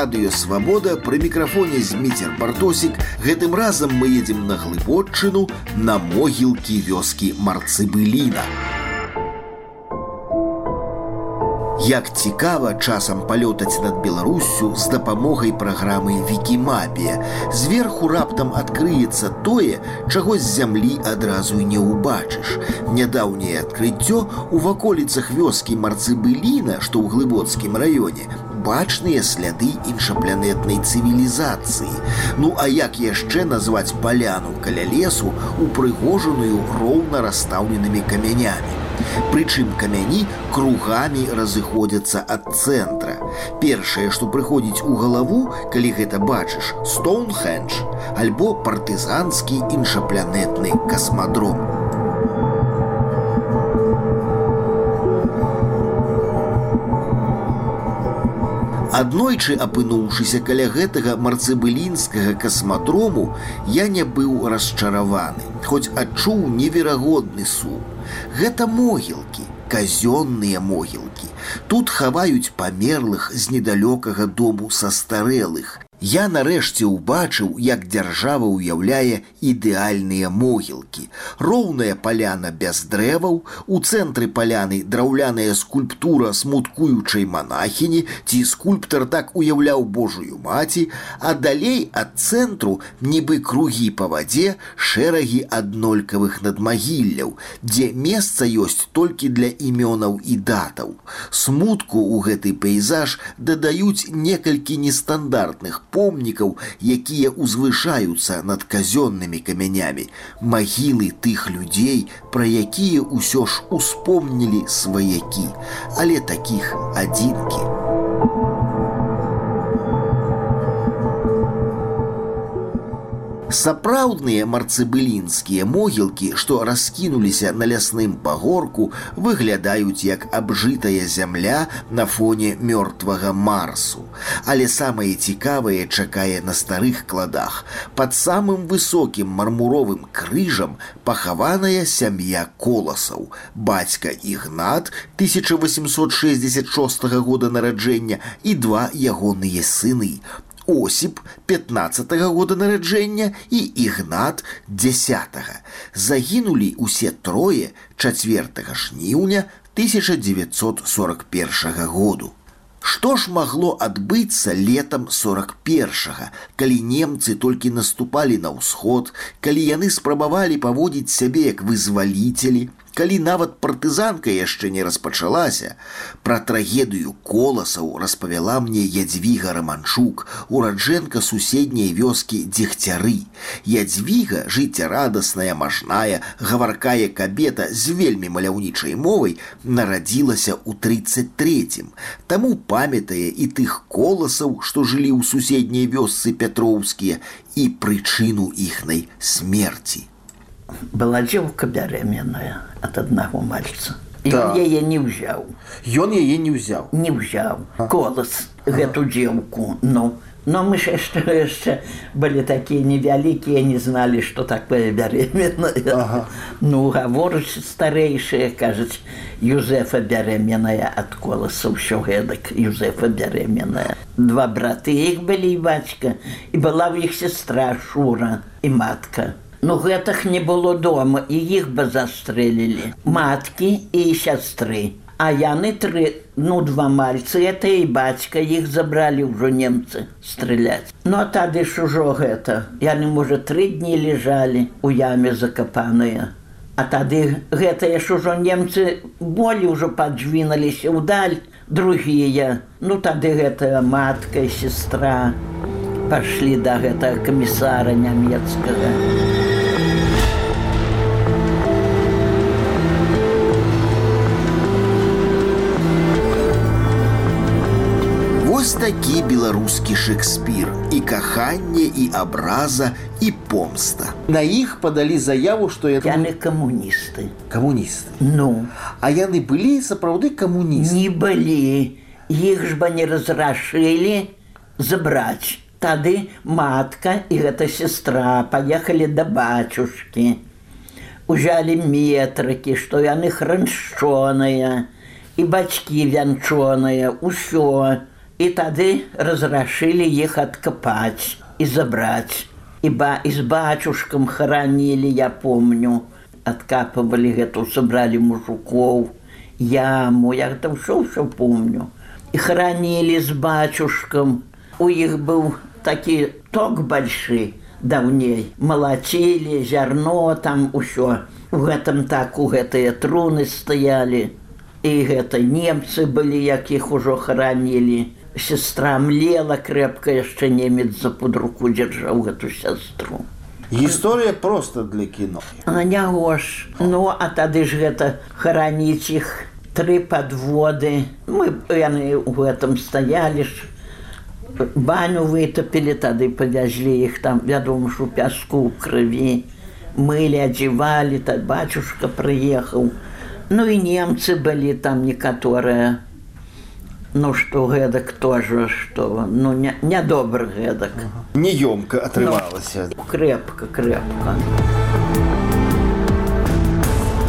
эфіры радыёвабода пры мікрафоне зміцер бартосік гэтым разам мы едзем на глыбочыну на могілкі вёскі марцыбыліна. Як цікава часам палётаць над Беларуссю з дапамогай праграмы Вкімапія. Зверху раптам адкрыецца тое, чаго з зямлі адразу не ўбачыш. Нядаўняе адкрыццё у ваколіцах вёскі марцыбыліна, што ў глыбоцкім раёне, бачныя сляды іншапланетнай цывілізацыі. Ну а як яшчэ назваць паляну каля лесу, упрыгожаную роўна расстаўленымі камянямі. Прычым камяні кругамі разыходзяцца ад цэнтра. Першае, што прыходзіць у галаву, калі гэта бачыш, Стоунхендж, альбо партызанскі іншапланетны касмадром. Аднойчы апынуўшыся каля гэтага марцыбылінскага касмадрому, я не быў расчараваны, хоць адчуў неверагодны сум. Гэта могілкі, казённыя могілкі. Тут хаваюць памерлых з недалёкага дому састарэлых, Я нарэшце ўбачыў, як дзяржава ўяўляе ідэальныя могілкі. Роўная паляна без дрэваў, у цэнтры паляны драўляная скульптура смуткуючай манахіні, ці скульптар так уяўляў Божую маці, а далей ад цэнтру нібы кругі па вадзе шэрагі аднолькавых надмагілляў, дзе месца ёсць толькі для імёнаў і датаў. Смутку ў гэты пейзаж дадаюць некалькі нестандартных помнікаў, якія ўзвышаюцца над казённымі камянямі, магілы тых людзей, пра якія ўсё ж успомнілі сваякі, але такіх адзінкі. Сапраўдныя марцыбылінскія могілкі, што раскінуліся на лясным пагорку, выглядаюць як абжытая зямля на фоне мёртвага марсу. Але самае цікавае чакае на старых кладах. Под самым высокім мармуровым крыжам пахаваная сям'я коласаў. Бацька ігнат 1866 года нараджэння і два ягоныя сыны Осіп 15 -го года нараджэння і ігнат 10 -го. загінулі усе трое 4 жніўня 1941 году. Што ж магло адбыцца летом 41, калі немцы толькі наступалі на ўсход, калі яны спрабавалі паводзіць сябе як вызваліцелі, калі нават партызанка яшчэ не распачалася пра трагедыю коласаў распавяла мне ядзвіга раманчук ураджэнка суседняй вёскі дзегцяры ядзвіга жыццярадасная мажная гаваркая кабета з вельмі маляўнічай мовай нарадзілася ў 33 таму памятае і тых коласаў што жылі ў суседняй вёсцы пятроўскія і прычыну іхнай смерти была дзелка бярэменная ад аднаго мальца. Да. яе не ўзяў Ён яе не ўзяў не ўзяў колас гэту дзелку ну но мы ж яшчэ яшчэ былі такія невялікія не зналі што такое бярэменная ага. ну гаворыць старэйшыя кажуць юзефа бярэменная ад коласа ўсё гэтак юзефа бярэменная два браты іх былі бацька і была ў іх сестра шура і матка Ну гэтых не было дома і іх бы застрэлілі маткі і сястры. А яны тры ну два мальцы это і бацька іх забралі ўжо немцы стреляць. Ну а тады ж ужо гэта яны можа тры дні лежалі у яме закапаныя. А тады гэтыя ж ужо немцы болі ўжо паджвіналіся ўдаль другія. Ну тады гэтая матка і сестра пашлі да гэтага камісара нямецкага. Такі беларускі шекспір і каханне і абраза і помста. На іх падалі заяву што яны камуністы. Камуністы. Ну. А яны былі сапраўды камуністы? Не былі. Іх ж бы не разрашылі забраць. Тады матка і гэта сестра паехалі да бацюшкі. Узялі метрыкі што яны храншчоныя. І бацькі вянчоныя. Ўсё І тады разрашылі іх адкапаць і забраць. І ба і з бацюшкам харанілі, я помню, адкапывалі гэту, сабралі мужукоў, яму, я гэта ўсё ўсё помню. І харанілі з бацюшкам. У іх быў такі ток большы даўней. Малацілі, зярно там усё. У гэтым так у гэтыя труны стаялі. І гэта немцы былі, якіх ужо харанілі сестра млела крепко яшчэ немец за под руку дзяржаў гэту сястру. Гісторыя просто для кіно. Нягош ну а тады ж гэта хараніць іх тры подводы мы яны у гэтым стаялі ж баню вытапілі тады павязлі іх там вядома ж у пяску крыві. Мылі адзівалі так бацюшка прыехаў. Ну і немцы былі там некаторыя Ну што гэтак тоже што ну нядобр не гэтак Неёмка атрымалася ну, крепка крепка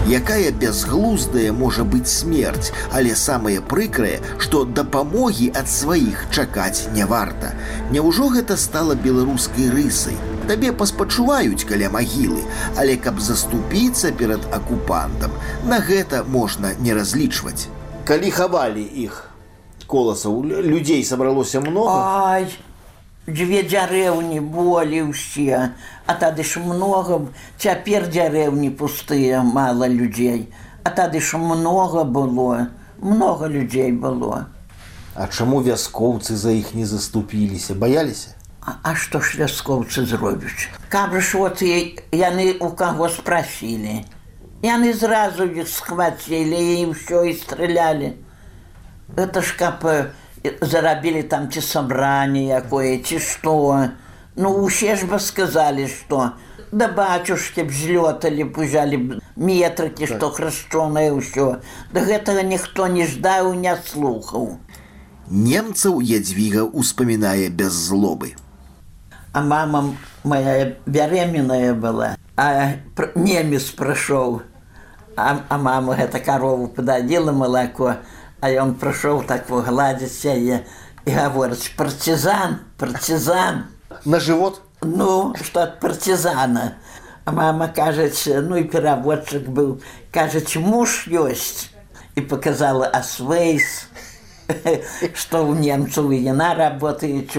Якая бязглуздая можа быць смерць, але самае прыкрае, што дапамогі ад сваіх чакаць не варта. Няўжо гэта стала беларускай рысай. Табе паспачуваюць каля магілы, але каб заступіцца перад акупантам, на гэта можна не разлічваць. Калі хавалі іх, коласаў людзей сабралося много. Ай, дзве дзярэўні болі ўсе а тады ж много цяпер дзярэўні пустыя мала людзей а тады ж много было много людзей было. А чаму вяскоўцы за іх не заступіліся? Баяліся? А, а што ж вяскоўцы зробяць? Каб ж вот яны у каго спрасілі. Яны зразу іх схвацілі і ўсё і стралялі это ж каб зарабілі там ці сабранне якое ці што ну усе ж бы сказалі што да бацюшкі б злёталі пужалі б метрыкі што так. храшчонае ўсё да гэтага ніхто не ждаў не слухаў. Немцаў ядзвіга успамінае без злобы. А мама моя бяременная была а немец прайшоў а, а мама гэта карову пададзіла малако а ён прыйшоў так гладзіць яе і гаворыць партизан, партизан. На жывот? Ну, што ад партизана. А мама кажаць, ну і пераводчык быў, кажаць, муж ёсць і показала асвейс, што ў немцаў і яна работаюць,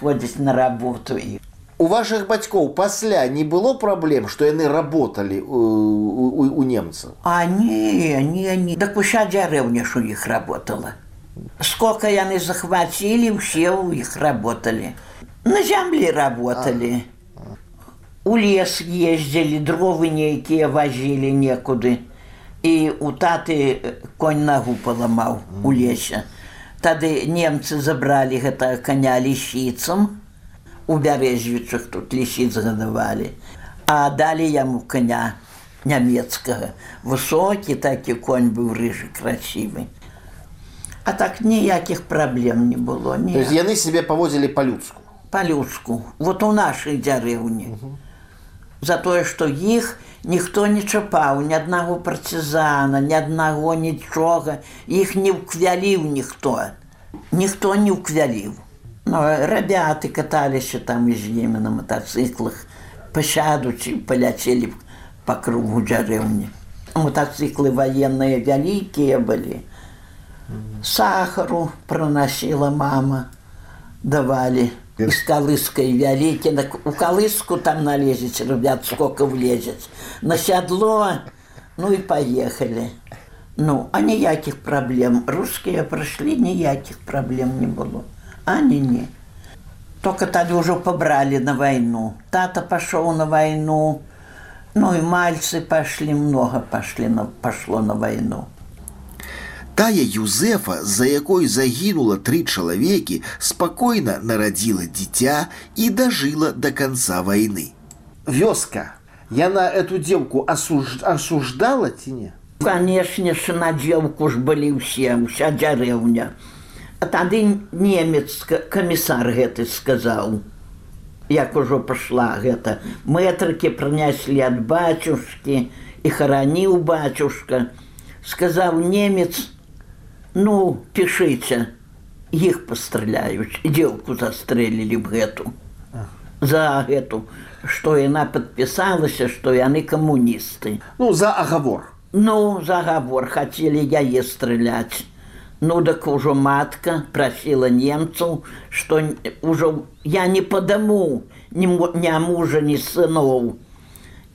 ходзіць на работу і у ваших бацькоў пасля не было праблем што яны работалі у, у, у немцаў а не не не так уся дзярэўня ж у іх работала. Сколько яны захвацілі ўсе ў іх работалі на зямлі работалі у лес ездзілі дровы нейкія вазілі некуды і у таты конь нагу паламаў у лесе тады немцы забралі гэта каня лісіцам у бярэжвічах тут лісіц гадавалі, а далі яму коня нямецкага. Высокі такі конь быў рыжы красівы. А так ніякіх праблем не было. Ні. яны себе павозілі па-людску. Па-людску, вот у нашай дзярэўні. За тое, што іх ніхто не чапаў, ні аднаго партызана, ні аднаго нічога, іх не ўквяліў ніхто. Ніхто не ўквяліў. Ну, ребята каталіся там і з імі на мотоциклах, пасядучы, паляцелі па кругу дзярэўні. Мотоциклы военныя вялікія былі. Сахару проносила мама, давали. Из калыской вялікі, у калыску там налезець, ребят, сколько влезець. На сядло, ну і поехали. Ну, а ніякіх праблем. Рускія прыйшлі, ніякіх праблем не было а не не. Только тады ўжо пабралі на вайну тата пашоў на вайну ну і мальцы пашлі много пашлі на пашло на вайну тая юзефа за якой загінула тры чалавекі спакойна нарадзіла дзіця і дажыла до конца войны. Вёска яна эту дзелку асуж... асуждала ці не канешне ж на дзелку ж былі ўсе уся дзярэўня тады немец камісар гэты сказаў, як ужо пашла гэта. Мэтрыкі прынеслі ад бацюшкі і хараніў бацюшка, сказаў немец: « Ну, пішыце, іх пастраляюць дзелку застрэлілі б гэту за гэту што яна падпісалася што яны камуністы Ну, за оговор. ну загавор хацелі яе страляць ну дак ужо матка прасіла немцаў што ужо я не падаму ні, ні мужа ні сыноў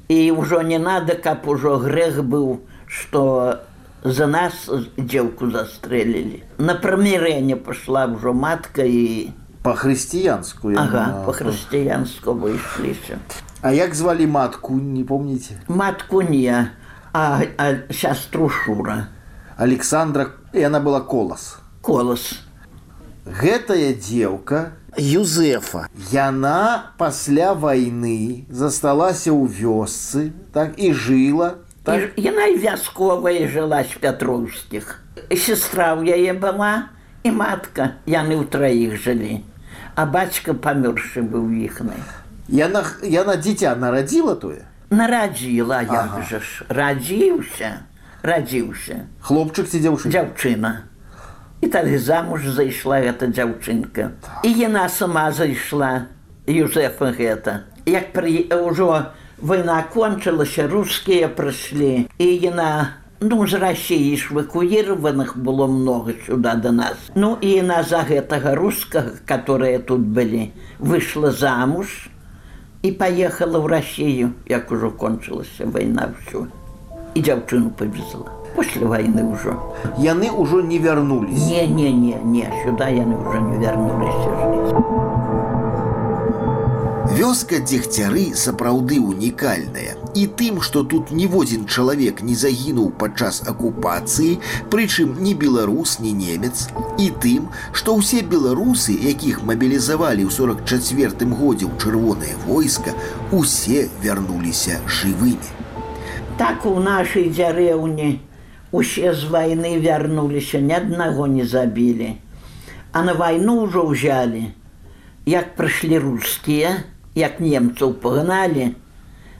і ўжо не надо каб ужо грэх быў што за нас дзеўку застрэлілі на прамірэнне пашла ўжо матка і По-християнску. я ага па-хрысціянску выйшліся А як звали матку, не помните? матку не а, а сястру шура Александра, и она была Колос. колас Гэтая девка Юзефа. Яна пасля войны засталася ў вёсцы, так і жила. Так, яна вясковая жыла з пятроўскіх. Сестра ў яе была і матка, яны ў траіх жылі. А бацька памёршы быў іхны. яна, яна дзіця нарадзіла тое. Нарадзіла, як ага. жа ж, радзіўся, радзіўся. Хлопчык ці дзяўчына? Дзяўчына. І тады замуж зайшла гэта дзяўчынка. І яна сама зайшла Юзефа гэта. Як пры... ўжо вайна кончылася, рускія прыйшлі. І яна ну, з Расіі ж эвакуіраваных было многа сюда да нас. Ну і яна за гэтага рускага, которые тут былі, выйшла замуж і паехала ў Расію, як ужо кончылася вайна ўсё. І дзяўчыну павезла. Пасля вайны ўжо. Яны ўжо не вярнулись. Не, не, не, не, сюда яны уже не вярнуліся. Вёска дзегцяры сапраўды унікальная і тым, што тут ніводзін чалавек не загінуў падчас акупацыі, прычым ні беларус, ні немец, і тым, што ўсе беларусы, якіх мабілізавалі ў 44 годзе ў чырвонае войска, усе вярнуліся жывымі. Так у нашай дзярэўні усе з вайны вярнуліся, ні аднаго не забілі. А на вайну ўжо ўзялі, як прыйшлі рускія, як немцаў пагналі,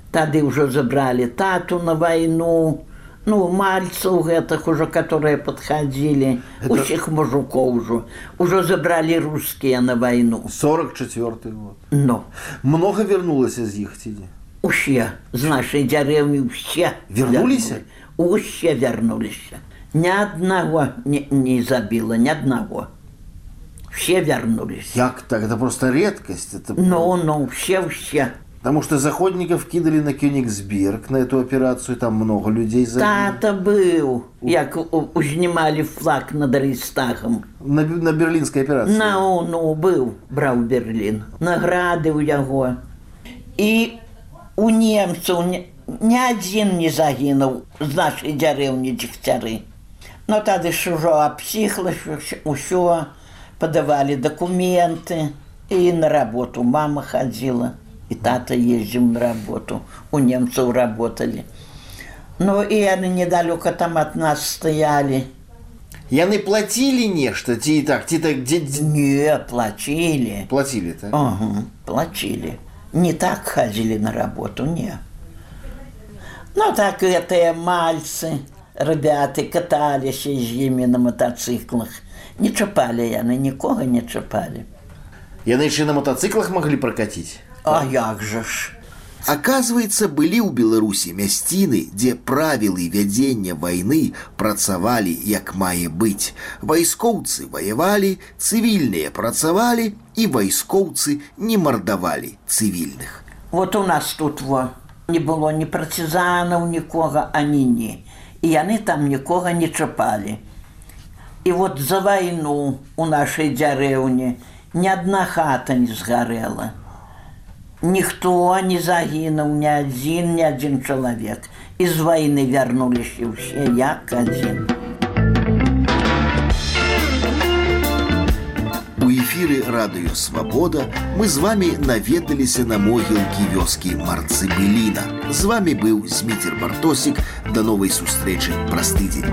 тады ўжо забралі тату на вайну, ну мальцаў гэтых ужо которые падхадзілі усіх мужикоў ужо ужо забралі рускія на вайну 44 год. но Много вернулася з іх ці не? Усе з нашай дзярэўні ўсе Вярнуліся? вярнулі. усе вярнуліся ні аднаго не, не забіла ні аднаго все вярнуліся Як так? Это просто редкость. Это... ну ну все все Потому что заходников кидали на Кёнигсберг, на эту операцию, там много людей забили. тата быў як у- узнімалі флаг над рейстагам На, на берлинской операции. Ну, ну, быў, браў Берлін. Награды ў яго. І у немцаў ні, адзін не загінуў з нашай дзярэўні дзегцяры. Но тады ж ужо абсіхла ўсё, падавалі дакументы і на работу мама хадзіла. І тата ездзіў на работу. У немцаў работалі. Ну і яны недалёка там ад нас стаялі. Яны нечто, ти и так, ти так, где- Не, плачілі. платили так? Ага, платили. Не так ходили на работу, не. Ну, так это мальцы, ребята, катались с ними на мотоциклах. Не чапали яны, нікога не чапали. Яны еще на мотоциклах могли прокатить? А як же ж? Аказваецца, былі ў Беларусі мясціны, дзе правілы вядзення вайны працавалі як мае быць. Вайскоўцы ваявалі, цывільныя працавалі і вайскоўцы не мардавалі цывільных. Вот у нас тут во, не было ні партизанаў, нікога, ані не. І яны там нікога не чапалі. І вот за вайну у нашай дзярэўні ні адна хата не згарэла. Ніхто не загінуў ні адзін, ні адзін чалавек. І з вайны вярнуліся ўсе як адзін. У эфіры радыё Свабода мы з вами наведаліся на могілкі вёскі Марцыбыліна. З вами быў Зміцер Бартосік да новай сустрэчы праз тыдзень.